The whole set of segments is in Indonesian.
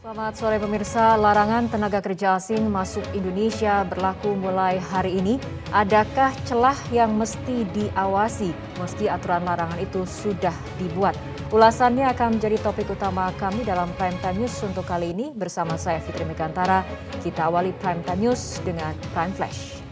Selamat sore pemirsa, larangan tenaga kerja asing masuk Indonesia berlaku mulai hari ini. Adakah celah yang mesti diawasi meski aturan larangan itu sudah dibuat? Ulasannya akan menjadi topik utama kami dalam Prime Time News untuk kali ini bersama saya Fitri Megantara. Kita awali Prime Time News dengan Prime Flash.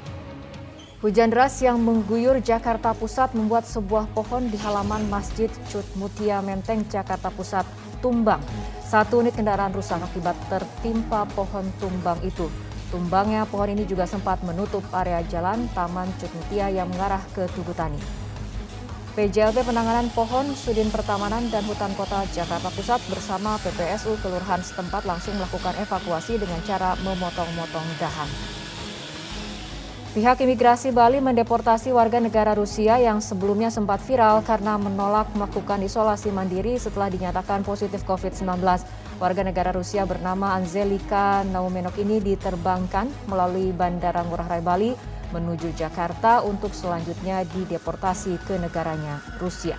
Hujan deras yang mengguyur Jakarta Pusat membuat sebuah pohon di halaman Masjid Cut Mutia Menteng, Jakarta Pusat tumbang. Satu unit kendaraan rusak akibat tertimpa pohon tumbang itu. Tumbangnya pohon ini juga sempat menutup area jalan Taman Cutmutia yang mengarah ke Tugu Tani. PJLP Penanganan Pohon, Sudin Pertamanan dan Hutan Kota Jakarta Pusat bersama PPSU Kelurahan setempat langsung melakukan evakuasi dengan cara memotong-motong dahan. Pihak imigrasi Bali mendeportasi warga negara Rusia yang sebelumnya sempat viral karena menolak melakukan isolasi mandiri setelah dinyatakan positif COVID-19. Warga negara Rusia bernama Anzelika Naumenok ini diterbangkan melalui Bandara Ngurah Rai Bali menuju Jakarta untuk selanjutnya dideportasi ke negaranya, Rusia.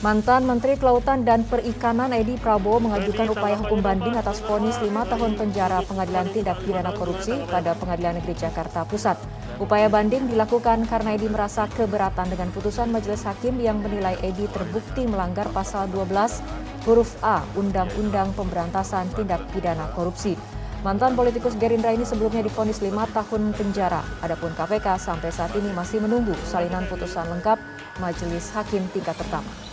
Mantan Menteri Kelautan dan Perikanan Edi Prabowo mengajukan upaya hukum banding atas vonis lima tahun penjara pengadilan tindak pidana korupsi pada Pengadilan Negeri Jakarta Pusat. Upaya banding dilakukan karena Edi merasa keberatan dengan putusan majelis hakim yang menilai Edi terbukti melanggar pasal 12 huruf A Undang-Undang Pemberantasan Tindak Pidana Korupsi. Mantan politikus Gerindra ini sebelumnya difonis lima tahun penjara. Adapun KPK sampai saat ini masih menunggu salinan putusan lengkap majelis hakim tingkat pertama.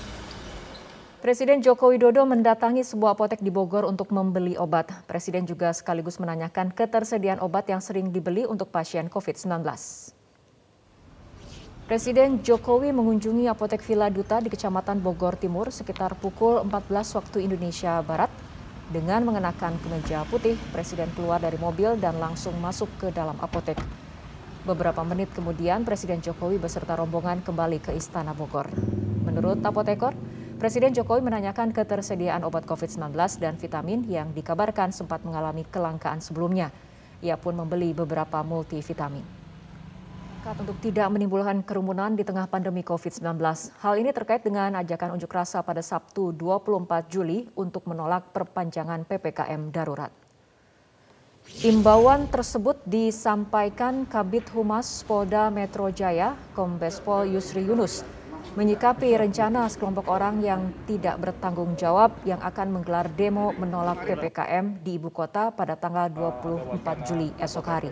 Presiden Joko Widodo mendatangi sebuah apotek di Bogor untuk membeli obat. Presiden juga sekaligus menanyakan ketersediaan obat yang sering dibeli untuk pasien COVID-19. Presiden Jokowi mengunjungi apotek Villa Duta di Kecamatan Bogor Timur sekitar pukul 14 waktu Indonesia Barat. Dengan mengenakan kemeja putih, Presiden keluar dari mobil dan langsung masuk ke dalam apotek. Beberapa menit kemudian, Presiden Jokowi beserta rombongan kembali ke Istana Bogor. Menurut apotekor, Presiden Jokowi menanyakan ketersediaan obat COVID-19 dan vitamin yang dikabarkan sempat mengalami kelangkaan sebelumnya. Ia pun membeli beberapa multivitamin. Untuk tidak menimbulkan kerumunan di tengah pandemi COVID-19. Hal ini terkait dengan ajakan unjuk rasa pada Sabtu 24 Juli untuk menolak perpanjangan PPKM darurat. Imbauan tersebut disampaikan Kabit Humas Polda Metro Jaya, Kombes Pol Yusri Yunus menyikapi rencana sekelompok orang yang tidak bertanggung jawab yang akan menggelar demo menolak PPKM di ibu kota pada tanggal 24 Juli esok hari.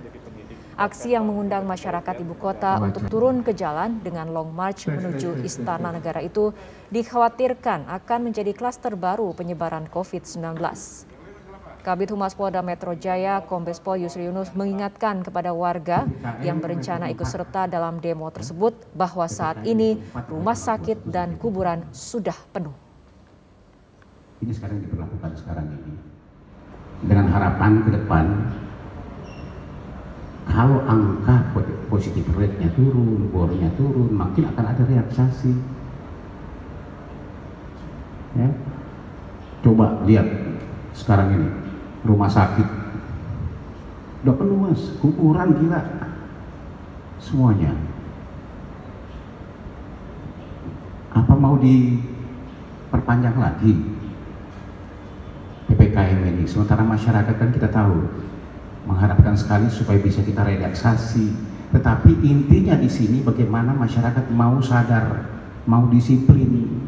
Aksi yang mengundang masyarakat ibu kota untuk turun ke jalan dengan long march menuju Istana Negara itu dikhawatirkan akan menjadi klaster baru penyebaran COVID-19. Kabit Humas Polda Metro Jaya, Kombes Pol Yusri Yunus mengingatkan kepada warga yang berencana ikut serta dalam demo tersebut bahwa saat ini rumah sakit dan kuburan sudah penuh. Ini sekarang diberlakukan sekarang ini. Dengan harapan ke depan, kalau angka positif rate-nya turun, bornya turun, makin akan ada relaksasi. Ya. Coba lihat sekarang ini rumah sakit. Udah penuh mas. Kuburan gila. Semuanya. Apa mau diperpanjang lagi? PPKM ini. Sementara masyarakat kan kita tahu mengharapkan sekali supaya bisa kita relaksasi. Tetapi intinya di sini bagaimana masyarakat mau sadar mau disiplin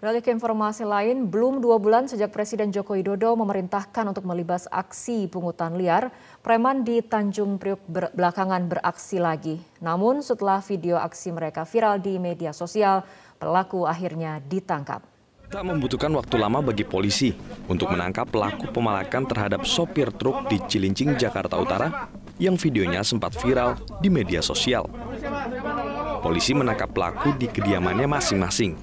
Beralih ke informasi lain, belum dua bulan sejak Presiden Joko Widodo memerintahkan untuk melibas aksi pungutan liar, preman di Tanjung Priuk ber belakangan beraksi lagi. Namun setelah video aksi mereka viral di media sosial, pelaku akhirnya ditangkap. Tak membutuhkan waktu lama bagi polisi untuk menangkap pelaku pemalakan terhadap sopir truk di Cilincing, Jakarta Utara yang videonya sempat viral di media sosial. Polisi menangkap pelaku di kediamannya masing-masing.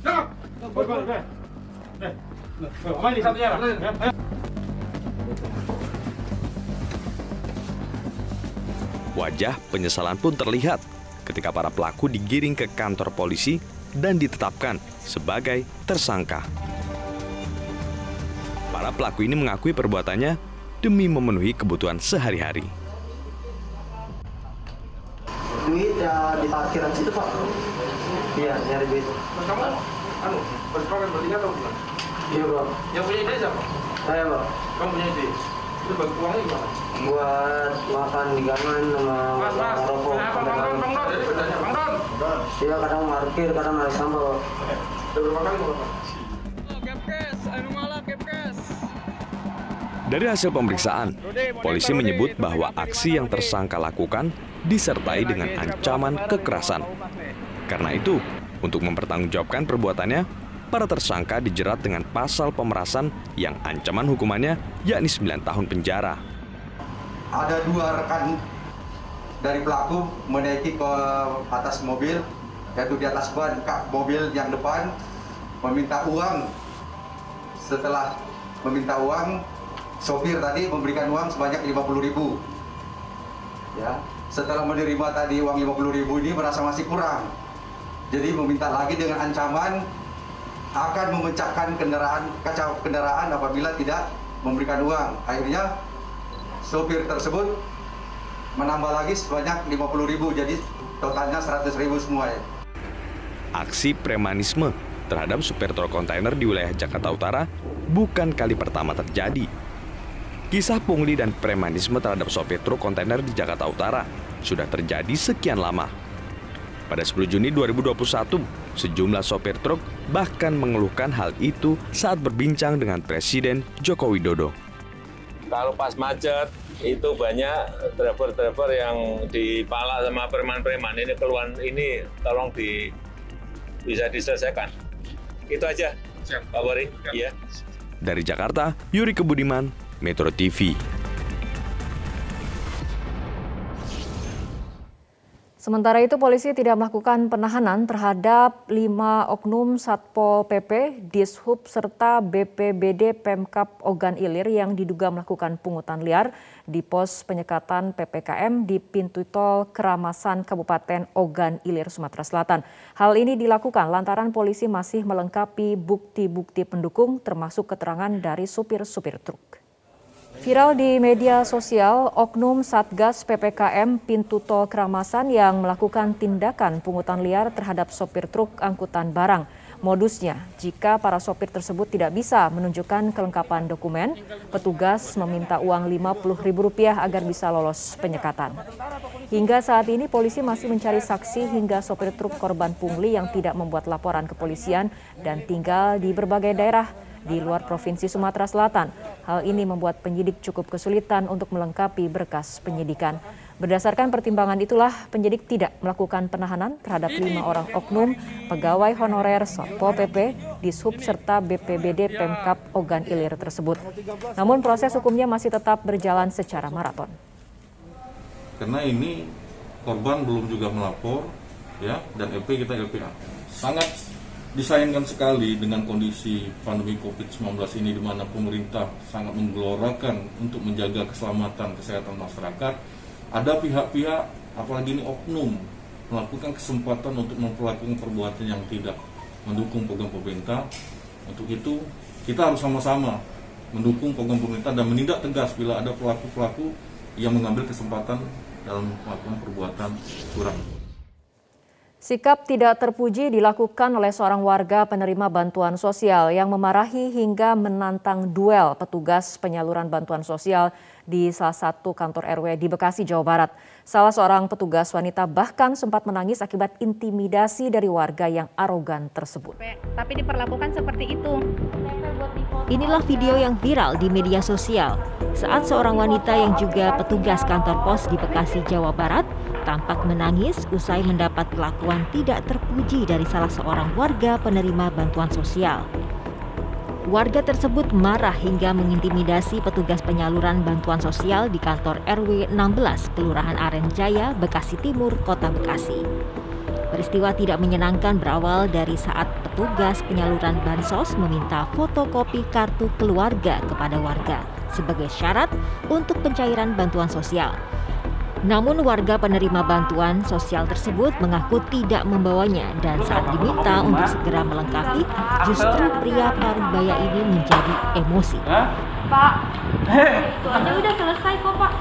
Wajah penyesalan pun terlihat ketika para pelaku digiring ke kantor polisi dan ditetapkan sebagai tersangka. Para pelaku ini mengakui perbuatannya demi memenuhi kebutuhan sehari-hari. Duit ya di parkiran situ pak. Iya nyari duit. Anu, bersekolah bertiga atau bukan? Iya bang. Yang punya ide siapa? Saya bang. Kamu punya ide. Itu bagi uangnya gimana? Buat makan di gangan sama Mas, mas. rokok. Kenapa Bang Don? Bang Don. Jadi bedanya Bang Don. Iya kadang parkir, kadang naik sampah bang. Udah berapa kali mau makan? Dari hasil pemeriksaan, polisi menyebut bahwa aksi yang tersangka lakukan disertai dengan ancaman kekerasan. Karena itu, untuk mempertanggungjawabkan perbuatannya, para tersangka dijerat dengan pasal pemerasan yang ancaman hukumannya yakni 9 tahun penjara. ada dua rekan dari pelaku menaiki ke atas mobil yaitu di atas ban kap mobil yang depan meminta uang. Setelah meminta uang sopir tadi memberikan uang sebanyak 50.000 ya setelah menerima tadi uang 50.000 ini merasa masih kurang jadi meminta lagi dengan ancaman akan memecahkan kendaraan kacau kendaraan apabila tidak memberikan uang akhirnya sopir tersebut menambah lagi sebanyak 50.000 jadi totalnya 100.000 semua ya. Aksi premanisme terhadap supir truk kontainer di wilayah Jakarta Utara bukan kali pertama terjadi. Kisah pungli dan premanisme terhadap sopir truk kontainer di Jakarta Utara sudah terjadi sekian lama. Pada 10 Juni 2021, sejumlah sopir truk bahkan mengeluhkan hal itu saat berbincang dengan Presiden Joko Widodo. Kalau pas macet itu banyak driver-driver yang dipala sama preman-preman ini keluhan ini tolong di bisa diselesaikan. Itu aja. Pak Bori. Iya. Dari Jakarta, Yuri Kebudiman, Metro TV. Sementara itu, polisi tidak melakukan penahanan terhadap lima oknum Satpol PP, Dishub, serta BPBD Pemkap Ogan Ilir yang diduga melakukan pungutan liar di pos penyekatan PPKM di pintu tol Keramasan Kabupaten Ogan Ilir, Sumatera Selatan. Hal ini dilakukan lantaran polisi masih melengkapi bukti-bukti pendukung termasuk keterangan dari supir-supir truk. Viral di media sosial, oknum Satgas PPKM Pintu Tol Keramasan yang melakukan tindakan pungutan liar terhadap sopir truk angkutan barang. Modusnya, jika para sopir tersebut tidak bisa menunjukkan kelengkapan dokumen, petugas meminta uang Rp50.000 agar bisa lolos penyekatan. Hingga saat ini polisi masih mencari saksi hingga sopir truk korban pungli yang tidak membuat laporan kepolisian dan tinggal di berbagai daerah di luar Provinsi Sumatera Selatan. Hal ini membuat penyidik cukup kesulitan untuk melengkapi berkas penyidikan. Berdasarkan pertimbangan itulah penyidik tidak melakukan penahanan terhadap lima orang oknum pegawai honorer Satpol PP, Dishub serta BPBD Pemkap Ogan Ilir tersebut. Namun proses hukumnya masih tetap berjalan secara maraton. Karena ini korban belum juga melapor ya dan LP kita LPA. Sangat disayangkan sekali dengan kondisi pandemi COVID-19 ini di mana pemerintah sangat menggelorakan untuk menjaga keselamatan kesehatan masyarakat. Ada pihak-pihak, apalagi ini oknum, melakukan kesempatan untuk memperlakukan perbuatan yang tidak mendukung program pemerintah. Untuk itu, kita harus sama-sama mendukung program pemerintah dan menindak tegas bila ada pelaku-pelaku yang mengambil kesempatan dalam melakukan perbuatan curang. Sikap tidak terpuji dilakukan oleh seorang warga penerima bantuan sosial yang memarahi hingga menantang duel petugas penyaluran bantuan sosial di salah satu kantor RW di Bekasi, Jawa Barat. Salah seorang petugas wanita bahkan sempat menangis akibat intimidasi dari warga yang arogan tersebut. Tapi diperlakukan seperti itu. Inilah video yang viral di media sosial saat seorang wanita yang juga petugas kantor pos di Bekasi, Jawa Barat tampak menangis usai mendapat perlakuan tidak terpuji dari salah seorang warga penerima bantuan sosial. Warga tersebut marah hingga mengintimidasi petugas penyaluran bantuan sosial di kantor RW 16 Kelurahan Aren Jaya, Bekasi Timur, Kota Bekasi. Peristiwa tidak menyenangkan berawal dari saat petugas penyaluran bansos meminta fotokopi kartu keluarga kepada warga sebagai syarat untuk pencairan bantuan sosial. Namun warga penerima bantuan sosial tersebut mengaku tidak membawanya dan saat diminta untuk segera melengkapi, justru pria Parubaya ini menjadi emosi. Pak, itu aja udah selesai kok Pak.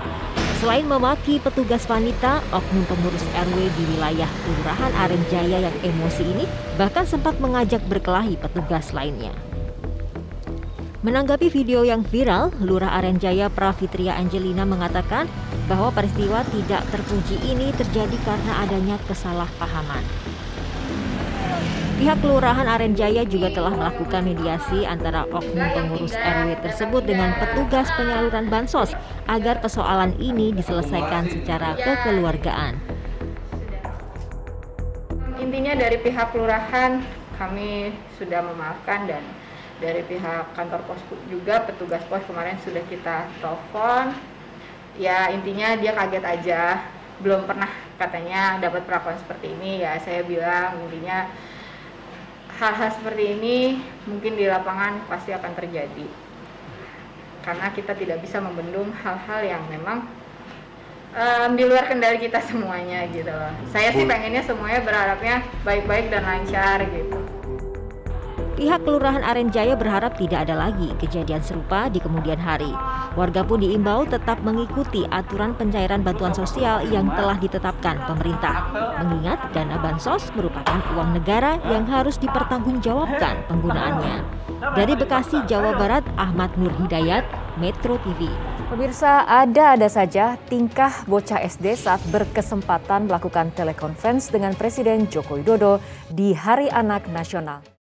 Selain memaki petugas wanita, oknum pengurus RW di wilayah Kelurahan Aren Jaya yang emosi ini bahkan sempat mengajak berkelahi petugas lainnya. Menanggapi video yang viral, Lurah Arenjaya Pravitria Angelina mengatakan bahwa peristiwa tidak terpuji ini terjadi karena adanya kesalahpahaman. Pihak Kelurahan Arenjaya juga telah melakukan mediasi antara oknum pengurus RW tersebut dengan petugas penyaluran bansos agar persoalan ini diselesaikan secara kekeluargaan. Intinya dari pihak kelurahan kami sudah memaafkan dan dari pihak kantor pos juga petugas pos kemarin sudah kita telepon. Ya intinya dia kaget aja, belum pernah katanya dapat perlakuan seperti ini ya saya bilang intinya hal-hal seperti ini mungkin di lapangan pasti akan terjadi karena kita tidak bisa membendung hal-hal yang memang um, di luar kendali kita semuanya gitu loh. Saya sih pengennya semuanya berharapnya baik-baik dan lancar gitu. Pihak Kelurahan Arenjaya berharap tidak ada lagi kejadian serupa di kemudian hari. Warga pun diimbau tetap mengikuti aturan pencairan bantuan sosial yang telah ditetapkan pemerintah. Mengingat dana bansos merupakan uang negara yang harus dipertanggungjawabkan penggunaannya. Dari Bekasi, Jawa Barat, Ahmad Nur Hidayat, Metro TV. Pemirsa, ada-ada saja tingkah bocah SD saat berkesempatan melakukan telekonferensi dengan Presiden Joko Widodo di Hari Anak Nasional.